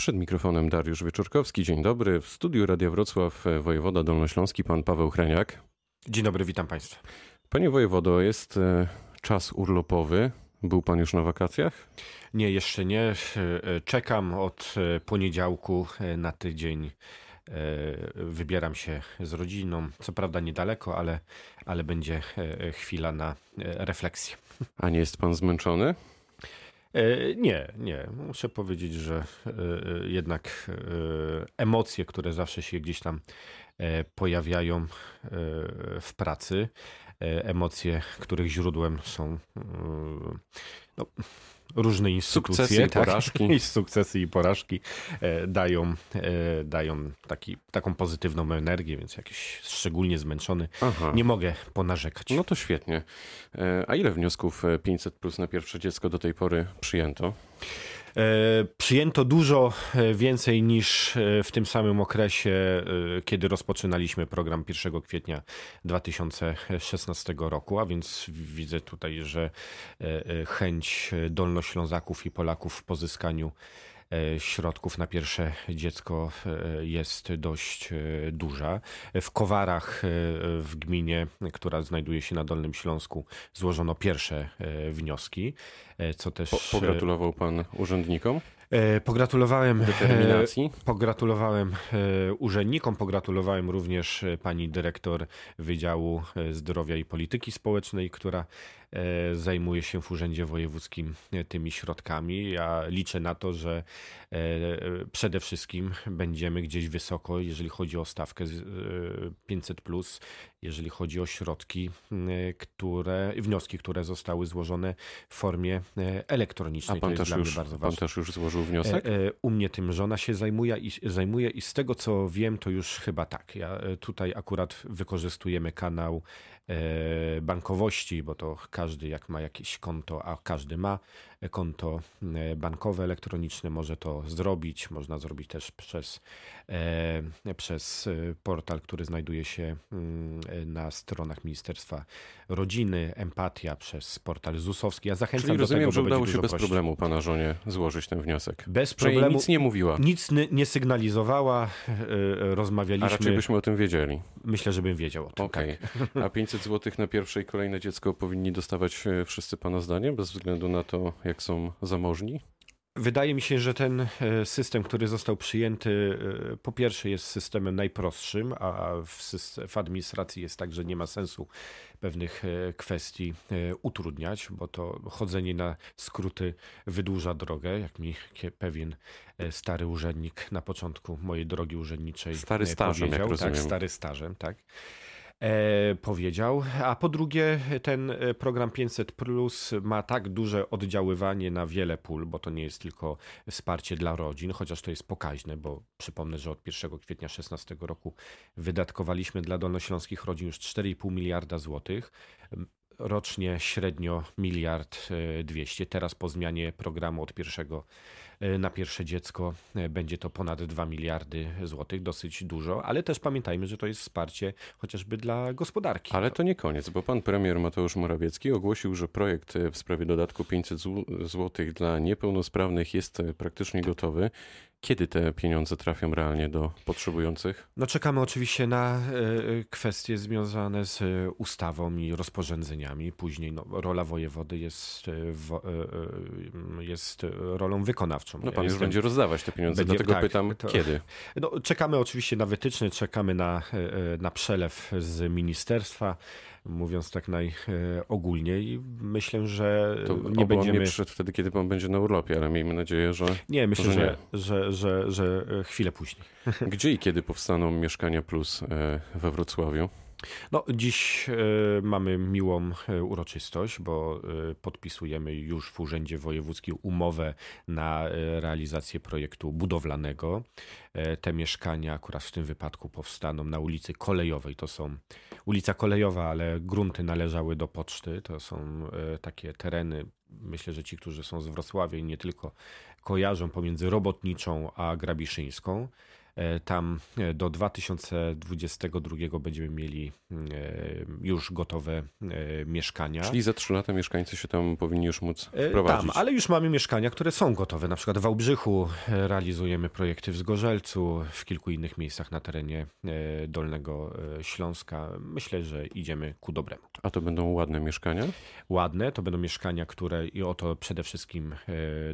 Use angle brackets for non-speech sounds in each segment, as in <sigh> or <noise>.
Przed mikrofonem Dariusz Wieczorkowski. Dzień dobry. W studiu Radia Wrocław wojewoda dolnośląski, pan Paweł Hreniak. Dzień dobry, witam państwa. Panie wojewodo, jest e, czas urlopowy. Był pan już na wakacjach? Nie, jeszcze nie. E, czekam od e, poniedziałku na tydzień. Wybieram się z rodziną. Co prawda niedaleko, ale, ale będzie chwila na refleksję. A nie jest pan zmęczony? Nie, nie. Muszę powiedzieć, że jednak emocje, które zawsze się gdzieś tam pojawiają w pracy, emocje, których źródłem są no, różne instytucje. Sukcesy tak? i porażki. <laughs> I sukcesy i porażki dają, dają taki, taką pozytywną energię, więc jakiś szczególnie zmęczony Aha. nie mogę ponarzekać. No to świetnie. A ile wniosków 500 plus na pierwsze dziecko do tej pory przyjęto? E, przyjęto dużo e, więcej niż e, w tym samym okresie, kiedy rozpoczynaliśmy program 1 kwietnia 2016 roku, a więc widzę tutaj, że chęć Dolnoślązaków i Polaków w pozyskaniu środków na pierwsze dziecko e, jest dość e, duża. W Kowarach w gminie, która znajduje się na Dolnym Śląsku, złożono pierwsze wnioski, co też... Po, pogratulował pan urzędnikom? Pogratulowałem determinacji. Pogratulowałem urzędnikom, pogratulowałem również pani dyrektor Wydziału Zdrowia i Polityki Społecznej, która E, zajmuje się w Urzędzie Wojewódzkim e, tymi środkami. Ja liczę na to, że e, przede wszystkim będziemy gdzieś wysoko, jeżeli chodzi o stawkę 500, jeżeli chodzi o środki, które, wnioski, które zostały złożone w formie elektronicznej. A pan, też już, bardzo pan też już złożył wniosek? U mnie tym żona się zajmuje i, zajmuje i z tego co wiem, to już chyba tak. Ja tutaj akurat wykorzystujemy kanał bankowości, bo to każdy jak ma jakieś konto, a każdy ma konto e, bankowe elektroniczne, może to zrobić. Można zrobić też przez, e, przez e, portal, który znajduje się mm, na stronach Ministerstwa Rodziny, Empatia, przez portal ZUS-owski. Ja zachęcam Czyli do rozumiem, tego, że udało się bez problemu pana żonie złożyć ten wniosek. Bez problemu. nic nie mówiła. Nic nie sygnalizowała. Rozmawialiśmy. A raczej byśmy o tym wiedzieli. Myślę, żebym wiedział o tym. Okej. Okay. A 500 zł na pierwsze i kolejne dziecko powinni dostawać wszyscy pana zdaniem, bez względu na to, jak są zamożni? Wydaje mi się, że ten e, system, który został przyjęty, e, po pierwsze jest systemem najprostszym, a w, administracji jest tak, że nie ma sensu pewnych e, kwestii utrudniać, bo to chodzenie na skróty wydłuża drogę, jak mi pewien stary urzędnik na początku mojej drogi urzędniczej stary stażem, powiedział. tak, stary stażem, tak powiedział. A po drugie, ten e, program 500 Plus ma tak duże oddziaływanie na wiele pól, bo to nie jest tylko wsparcie dla rodzin, chociaż to jest pokaźne, bo przypomnę, że od 1 kwietnia 2016 roku wydatkowaliśmy dla dolnośląskich rodzin już 4,5 miliarda złotych rocznie średnio miliard e, dwieście. Teraz po zmianie programu od pierwszego e, na pierwsze dziecko e, będzie to ponad 2 miliardy złotych, dosyć dużo, ale też pamiętajmy, że to jest wsparcie chociażby dla gospodarki. Ale to nie koniec, bo pan premier Mateusz Morawiecki ogłosił, że projekt w sprawie dodatku 500 złotych dla niepełnosprawnych jest praktycznie gotowy. Kiedy te pieniądze trafią realnie do potrzebujących? No czekamy oczywiście na e, kwestie związane z ustawą i rozporządzeniami. Później no, rola wojewody jest, e, e, jest rolą wykonawczą. No pan ja już będzie rozdawać te pieniądze, będzie, dlatego tak, pytam to, kiedy? No, czekamy oczywiście na wytyczne, czekamy na, na przelew z ministerstwa mówiąc tak najogólniej. Myślę, że to nie będziemy... nie przyszedł wtedy, kiedy pan będzie na urlopie, ale miejmy nadzieję, że Nie, myślę, że, nie. Że, że, że, że chwilę później. Gdzie i kiedy powstaną Mieszkania Plus e, we Wrocławiu? No, dziś y, mamy miłą y, uroczystość, bo y, podpisujemy już w Urzędzie Wojewódzkim umowę na realizację projektu budowlanego. Te mieszkania akurat w tym wypadku powstaną na ulicy Kolejowej. To są ulica Kolejowa, ale grunty należały do poczty. To są takie tereny. Myślę, że ci, którzy są z Wrocławia i nie tylko kojarzą pomiędzy Robotniczą a Grabiszyńską. E, tam e, do 2022 będziemy mieli e, już gotowe mieszkania. Czyli za 3 lata mieszkańcy się tam powinni już móc wprowadzić. Tam, ale już mamy mieszkania, które są gotowe. Na przykład w Wałbrzychu realizujemy projekty w Zgorzelcu, w kilku innych miejscach na terenie Dolnego Śląska. Myślę, że idziemy ku dobremu. A to będą ładne mieszkania? Ładne, to będą mieszkania, które i o to przede wszystkim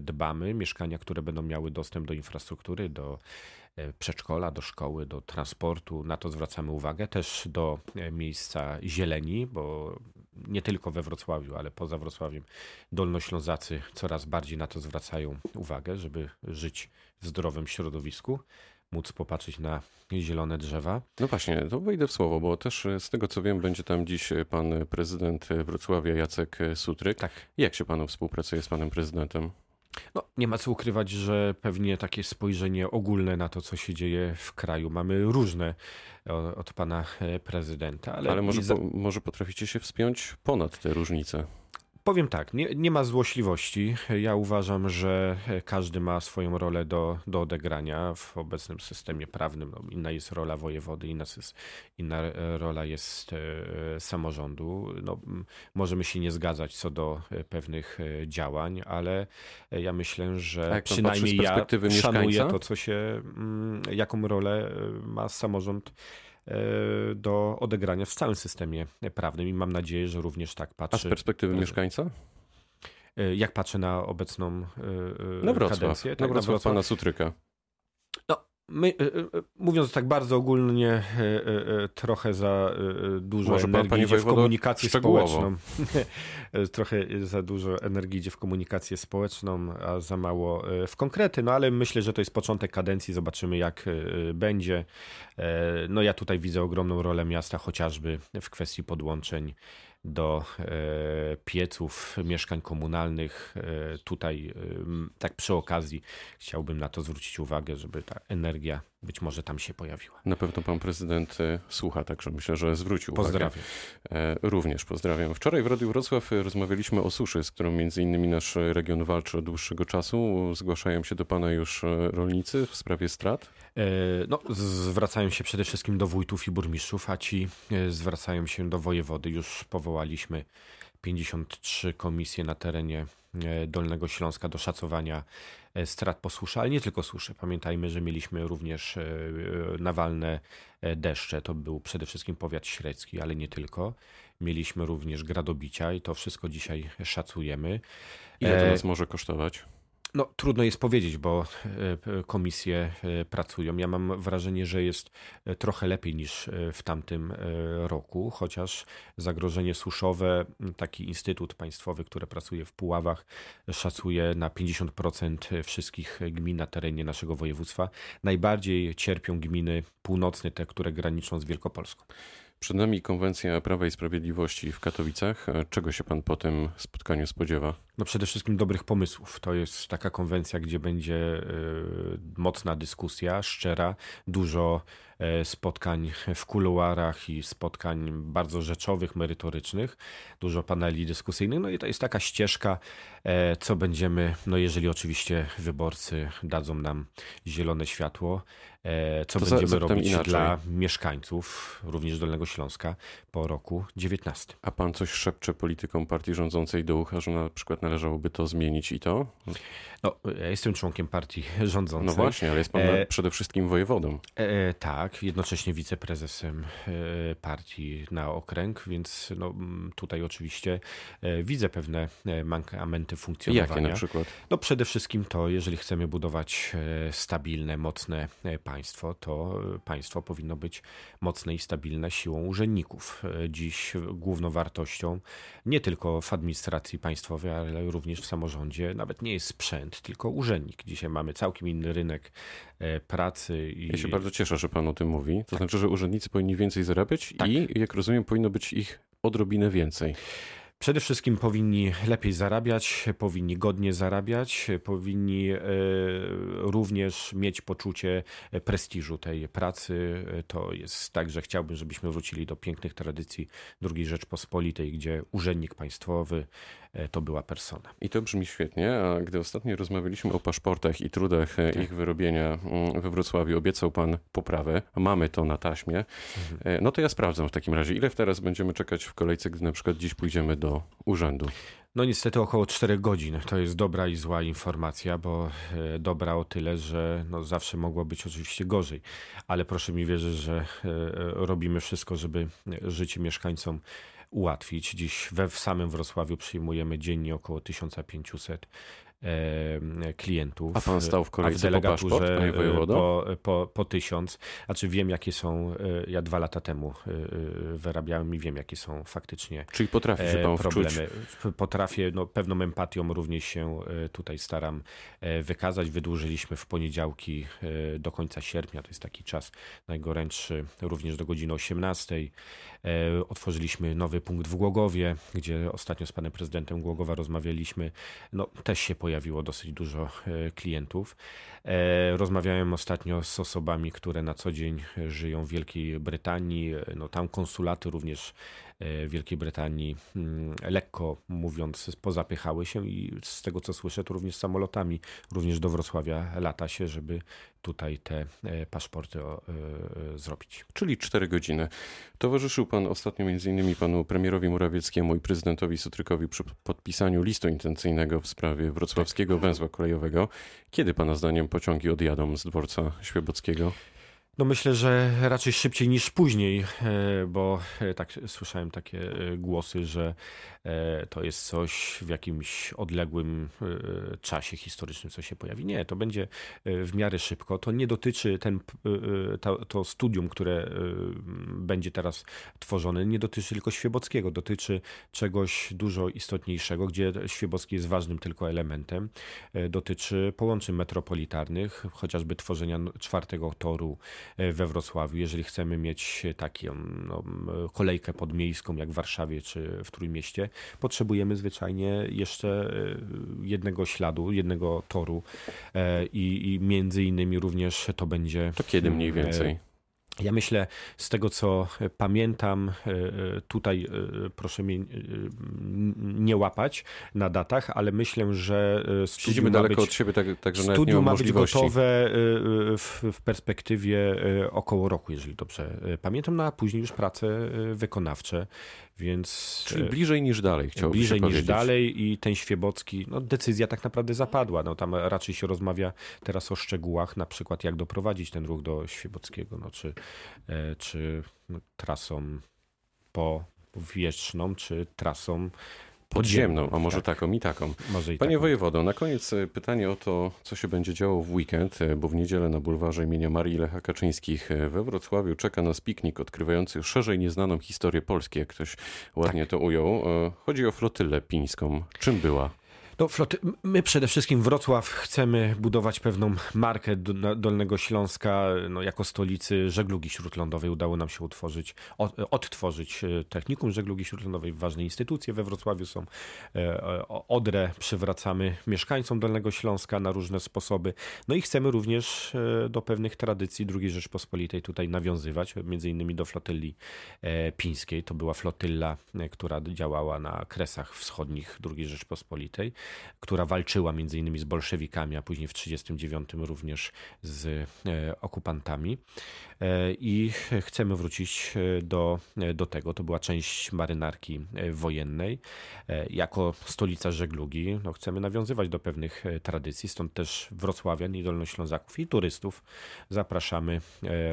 dbamy. Mieszkania, które będą miały dostęp do infrastruktury, do przedszkola, do szkoły, do transportu. Na to zwracamy uwagę. Też do e, miejsca zieleni, bo nie tylko we Wrocławiu, ale poza Wrocławiem dolnoślązacy coraz bardziej na to zwracają uwagę, żeby żyć w zdrowym środowisku móc popatrzeć na zielone drzewa. No właśnie, to wejdę w słowo, bo też e, z tego co wiem, będzie tam dziś pan prezydent Wrocławia Jacek Sutryk. Tak. Jak się panu współpracuje z panem prezydentem? No, nie ma co ukrywać, że pewnie takie spojrzenie ogólne na to, co się dzieje w kraju mamy różne od pana e, prezydenta. Ale, ale może, po, może potraficie się wspiąć ponad te różnice? Powiem tak, nie, nie ma złośliwości. Ja uważam, że każdy ma swoją rolę do, do odegrania w obecnym systemie prawnym. No, inna jest rola wojewody, inna, inna rola jest e, samorządu. No, możemy się nie zgadzać co do e, pewnych e, działań, ale ja myślę, że przynajmniej ja szanuję to, co się, jaką rolę ma samorząd do odegrania w całym systemie prawnym i mam nadzieję, że również tak patrzy. A z perspektywy mieszkańca? E, jak patrzę na obecną e, na Wrocław, kadencję? Tak, na Wrocław, na Wrocław pana Sutryka. No, My, mówiąc tak bardzo ogólnie, trochę za dużo Może energii idzie w komunikację społeczną. <laughs> trochę za dużo energii idzie w komunikację społeczną, a za mało w konkrety. No ale myślę, że to jest początek kadencji. Zobaczymy, jak będzie. No ja tutaj widzę ogromną rolę miasta, chociażby w kwestii podłączeń do e, pieców mieszkań komunalnych. E, tutaj, e, tak przy okazji, chciałbym na to zwrócić uwagę, żeby ta energia być może tam się pojawiła. Na pewno pan prezydent słucha, także myślę, że zwrócił pozdrawiam. uwagę. Również pozdrawiam. Wczoraj w Radiu Wrocław rozmawialiśmy o suszy, z którą między innymi nasz region walczy od dłuższego czasu. Zgłaszają się do pana już rolnicy w sprawie strat? No, zwracają się przede wszystkim do wójtów i burmistrzów, a ci zwracają się do wojewody. Już powołaliśmy 53 komisje na terenie e, Dolnego Śląska do szacowania e, strat po suszy, ale nie tylko suszy. Pamiętajmy, że mieliśmy również e, nawalne deszcze. To był przede wszystkim powiat średzki, ale nie tylko. Mieliśmy również gradobicia i to wszystko dzisiaj szacujemy. Ile to nas może kosztować? No, trudno jest powiedzieć, bo e, komisje e, pracują. Ja mam wrażenie, że jest e, trochę lepiej niż w tamtym roku, chociaż zagrożenie suszowe, taki instytut państwowy, który pracuje w Puławach, szacuje na 50% wszystkich gmin na terenie naszego województwa. Najbardziej cierpią gminy północne, te, które graniczą z Wielkopolską. Przed nami konwencja Prawa i Sprawiedliwości w Katowicach. Czego się pan po tym spotkaniu spodziewa? No przede wszystkim dobrych pomysłów. To jest taka konwencja, gdzie będzie y, mocna dyskusja, szczera, dużo e, spotkań w kuluarach i spotkań bardzo rzeczowych, merytorycznych, dużo paneli dyskusyjnych. No i to jest taka ścieżka, e, co będziemy, no jeżeli oczywiście wyborcy dadzą nam zielone światło, e, co to będziemy robić inaczej. dla mieszkańców, również Dolnego Śląska, po roku 19. A pan coś szepcze politykom partii rządzącej do ucha, że na przykład należałoby to zmienić i to? No, ja jestem członkiem partii <laughs> rządzącej. No właśnie, ale jest pan e... przede wszystkim wojewodą. E, tak, jednocześnie wiceprezesem e, partii na okręg, więc no, tutaj oczywiście e, widzę pewne e, mankamenty funkcjonowania. Jakie na przykład? No przede wszystkim to, jeżeli chcemy budować e, stabilne, mocne państwo, to państwo powinno być mocne i stabilne siłą urzędników. Dziś główną wartością nie tylko w administracji państwowej, ale również w samorządzie nawet nie jest sprzęt, tylko urzędnik. Dzisiaj mamy całkiem inny rynek e, pracy. I... Ja się bardzo cieszę, że pan o tym mówi. To tak. znaczy, że urzędnicy powinni więcej zarabiać tak. i, jak rozumiem, powinno być ich odrobinę więcej. Przede wszystkim powinni lepiej zarabiać, powinni godnie zarabiać, powinni e, również mieć poczucie prestiżu tej pracy. To jest tak, że chciałbym, żebyśmy wrócili do pięknych tradycji II Rzeczpospolitej, gdzie urzędnik państwowy to była persona. I to brzmi świetnie, a gdy ostatnio rozmawialiśmy o paszportach i trudach tak. ich wyrobienia mm, we Wrocławiu, obiecał pan poprawę. Mamy to na taśmie. Mhm. No to ja sprawdzam w takim razie, ile teraz będziemy czekać w kolejce, gdy na przykład dziś pójdziemy do urzędu. No niestety około 4 godzin. To jest dobra i zła informacja, bo e, dobra o tyle, że no zawsze mogło być oczywiście gorzej. Ale proszę mi wierzyć, że e, robimy wszystko, żeby życie mieszkańcom ułatwić. Dziś we w samym Wrocławiu przyjmujemy dziennie około 1500 klientów. A pan stał w kolejce po paszport, panie wojewodo? Po, po, po tysiąc. Znaczy wiem, jakie są, e, ja dwa lata temu e, e, wyrabiałem i wiem, jakie są faktycznie Czyli potrafi się pan problemy. Wczuć. Potrafię, no, pewną empatią również się tutaj staram wykazać. Wydłużyliśmy w poniedziałki do końca sierpnia, to jest taki czas najgorętszy, również do godziny 18. Otworzyliśmy nowy punkt w Głogowie, gdzie ostatnio z panem prezydentem Głogowa rozmawialiśmy. No, też się pojawiło dosyć dużo e, klientów. E, rozmawiałem ostatnio z osobami, które na co dzień żyją w Wielkiej Brytanii. No, tam konsulaty również E, Wielkiej Brytanii mm, lekko mówiąc pozapychały się i z tego co słyszę to również samolotami również do Wrocławia lata się, żeby tutaj te e, paszporty e, zrobić. Czyli 4 godziny. Towarzyszył pan ostatnio między innymi panu premierowi Morawieckiemu i prezydentowi Sutrykowi przy podpisaniu listu intencyjnego w sprawie wrocławskiego tak. węzła kolejowego. Kiedy pana zdaniem pociągi odjadą z dworca Świebockiego? No myślę, że raczej szybciej niż później, e, bo e, tak słyszałem takie e, głosy, że to jest coś w jakimś odległym czasie historycznym, co się pojawi. Nie, to będzie w miarę szybko. To nie dotyczy ten, to, to studium, które będzie teraz tworzone, nie dotyczy tylko Świebockiego, dotyczy czegoś dużo istotniejszego, gdzie Świebocki jest ważnym tylko elementem. Dotyczy połączeń metropolitarnych, chociażby tworzenia czwartego toru E, we Wrocławiu, jeżeli chcemy mieć taką no, kolejkę podmiejską jak w Warszawie czy w Trójmieście, potrzebujemy zwyczajnie jeszcze e, jednego śladu, jednego toru e, i, i między innymi również to będzie... To kiedy mniej więcej? Ja myślę, z tego co pamiętam, e, e, tutaj e, proszę mnie nie łapać na datach, ale myślę, że studium daleko być, od siebie, tak, także studium ma być gotowe w, w, perspektywie około roku, jeżeli dobrze pamiętam, no a później już prace wykonawcze. Więc, Czyli bliżej niż dalej, chciałbym Bliżej niż dalej i ten Świebocki, no decyzja tak naprawdę zapadła. No, tam raczej się rozmawia teraz o szczegółach, na przykład jak doprowadzić ten ruch do Świebockiego, no, czy, e, czy no, trasą powietrzną, czy trasą Podziemną, a może tak. taką i taką. Może i Panie taką. wojewodo, na koniec e, pytanie o to, co się będzie działo w weekend, e, bo w niedzielę na bulwarze imienia Marii Lecha Kaczyńskich e, we Wrocławiu czeka nas piknik odkrywający szerzej nieznaną historię Polski, jak ktoś ładnie tak. to ujął. Chodzi o flotylę pińską. Czym była? No, floty, my przede wszystkim Wrocław chcemy budować pewną markę Dolnego Śląska no, jako stolicy żeglugi śródlądowej. Udało nam się utworzyć, odtworzyć e, technikum żeglugi śródlądowej. Ważne instytucje we Wrocławiu są. E, Odrę przywracamy mieszkańcom Dolnego Śląska na różne sposoby. No i chcemy również e, do pewnych tradycji II Rzeczpospolitej tutaj nawiązywać, między innymi do flotyli pińskiej. To była flotylla, która działała na kresach wschodnich II Rzeczpospolitej która walczyła między innymi z bolszewikami, a później w 1939 również z e, okupantami. E, I chcemy wrócić e, do, do tego. To była część marynarki wojennej. Jako stolica żeglugi no, chcemy nawiązywać do pewnych tradycji, stąd też Wrocławian i Dolnoślązaków i turystów zapraszamy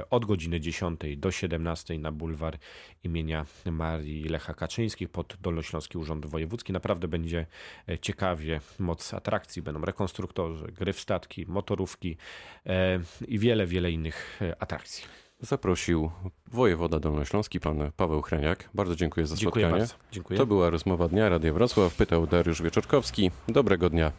od godziny 10 do 17 na bulwar imienia Marii Lecha Kaczyńskich pod Dolnośląski Urząd Wojewódzki. Naprawdę będzie ciekawie moc atrakcji, będą rekonstruktorzy, gry w statki, motorówki e, i wiele, wiele innych e, atrakcji. Zaprosił wojewoda dolnośląski, pan Paweł Hreniak. Bardzo dziękuję za dziękuję spotkanie. Bardzo. Dziękuję. To była rozmowa dnia Radia Wrocław. Pytał Dariusz Wieczorkowski. Dobrego dnia.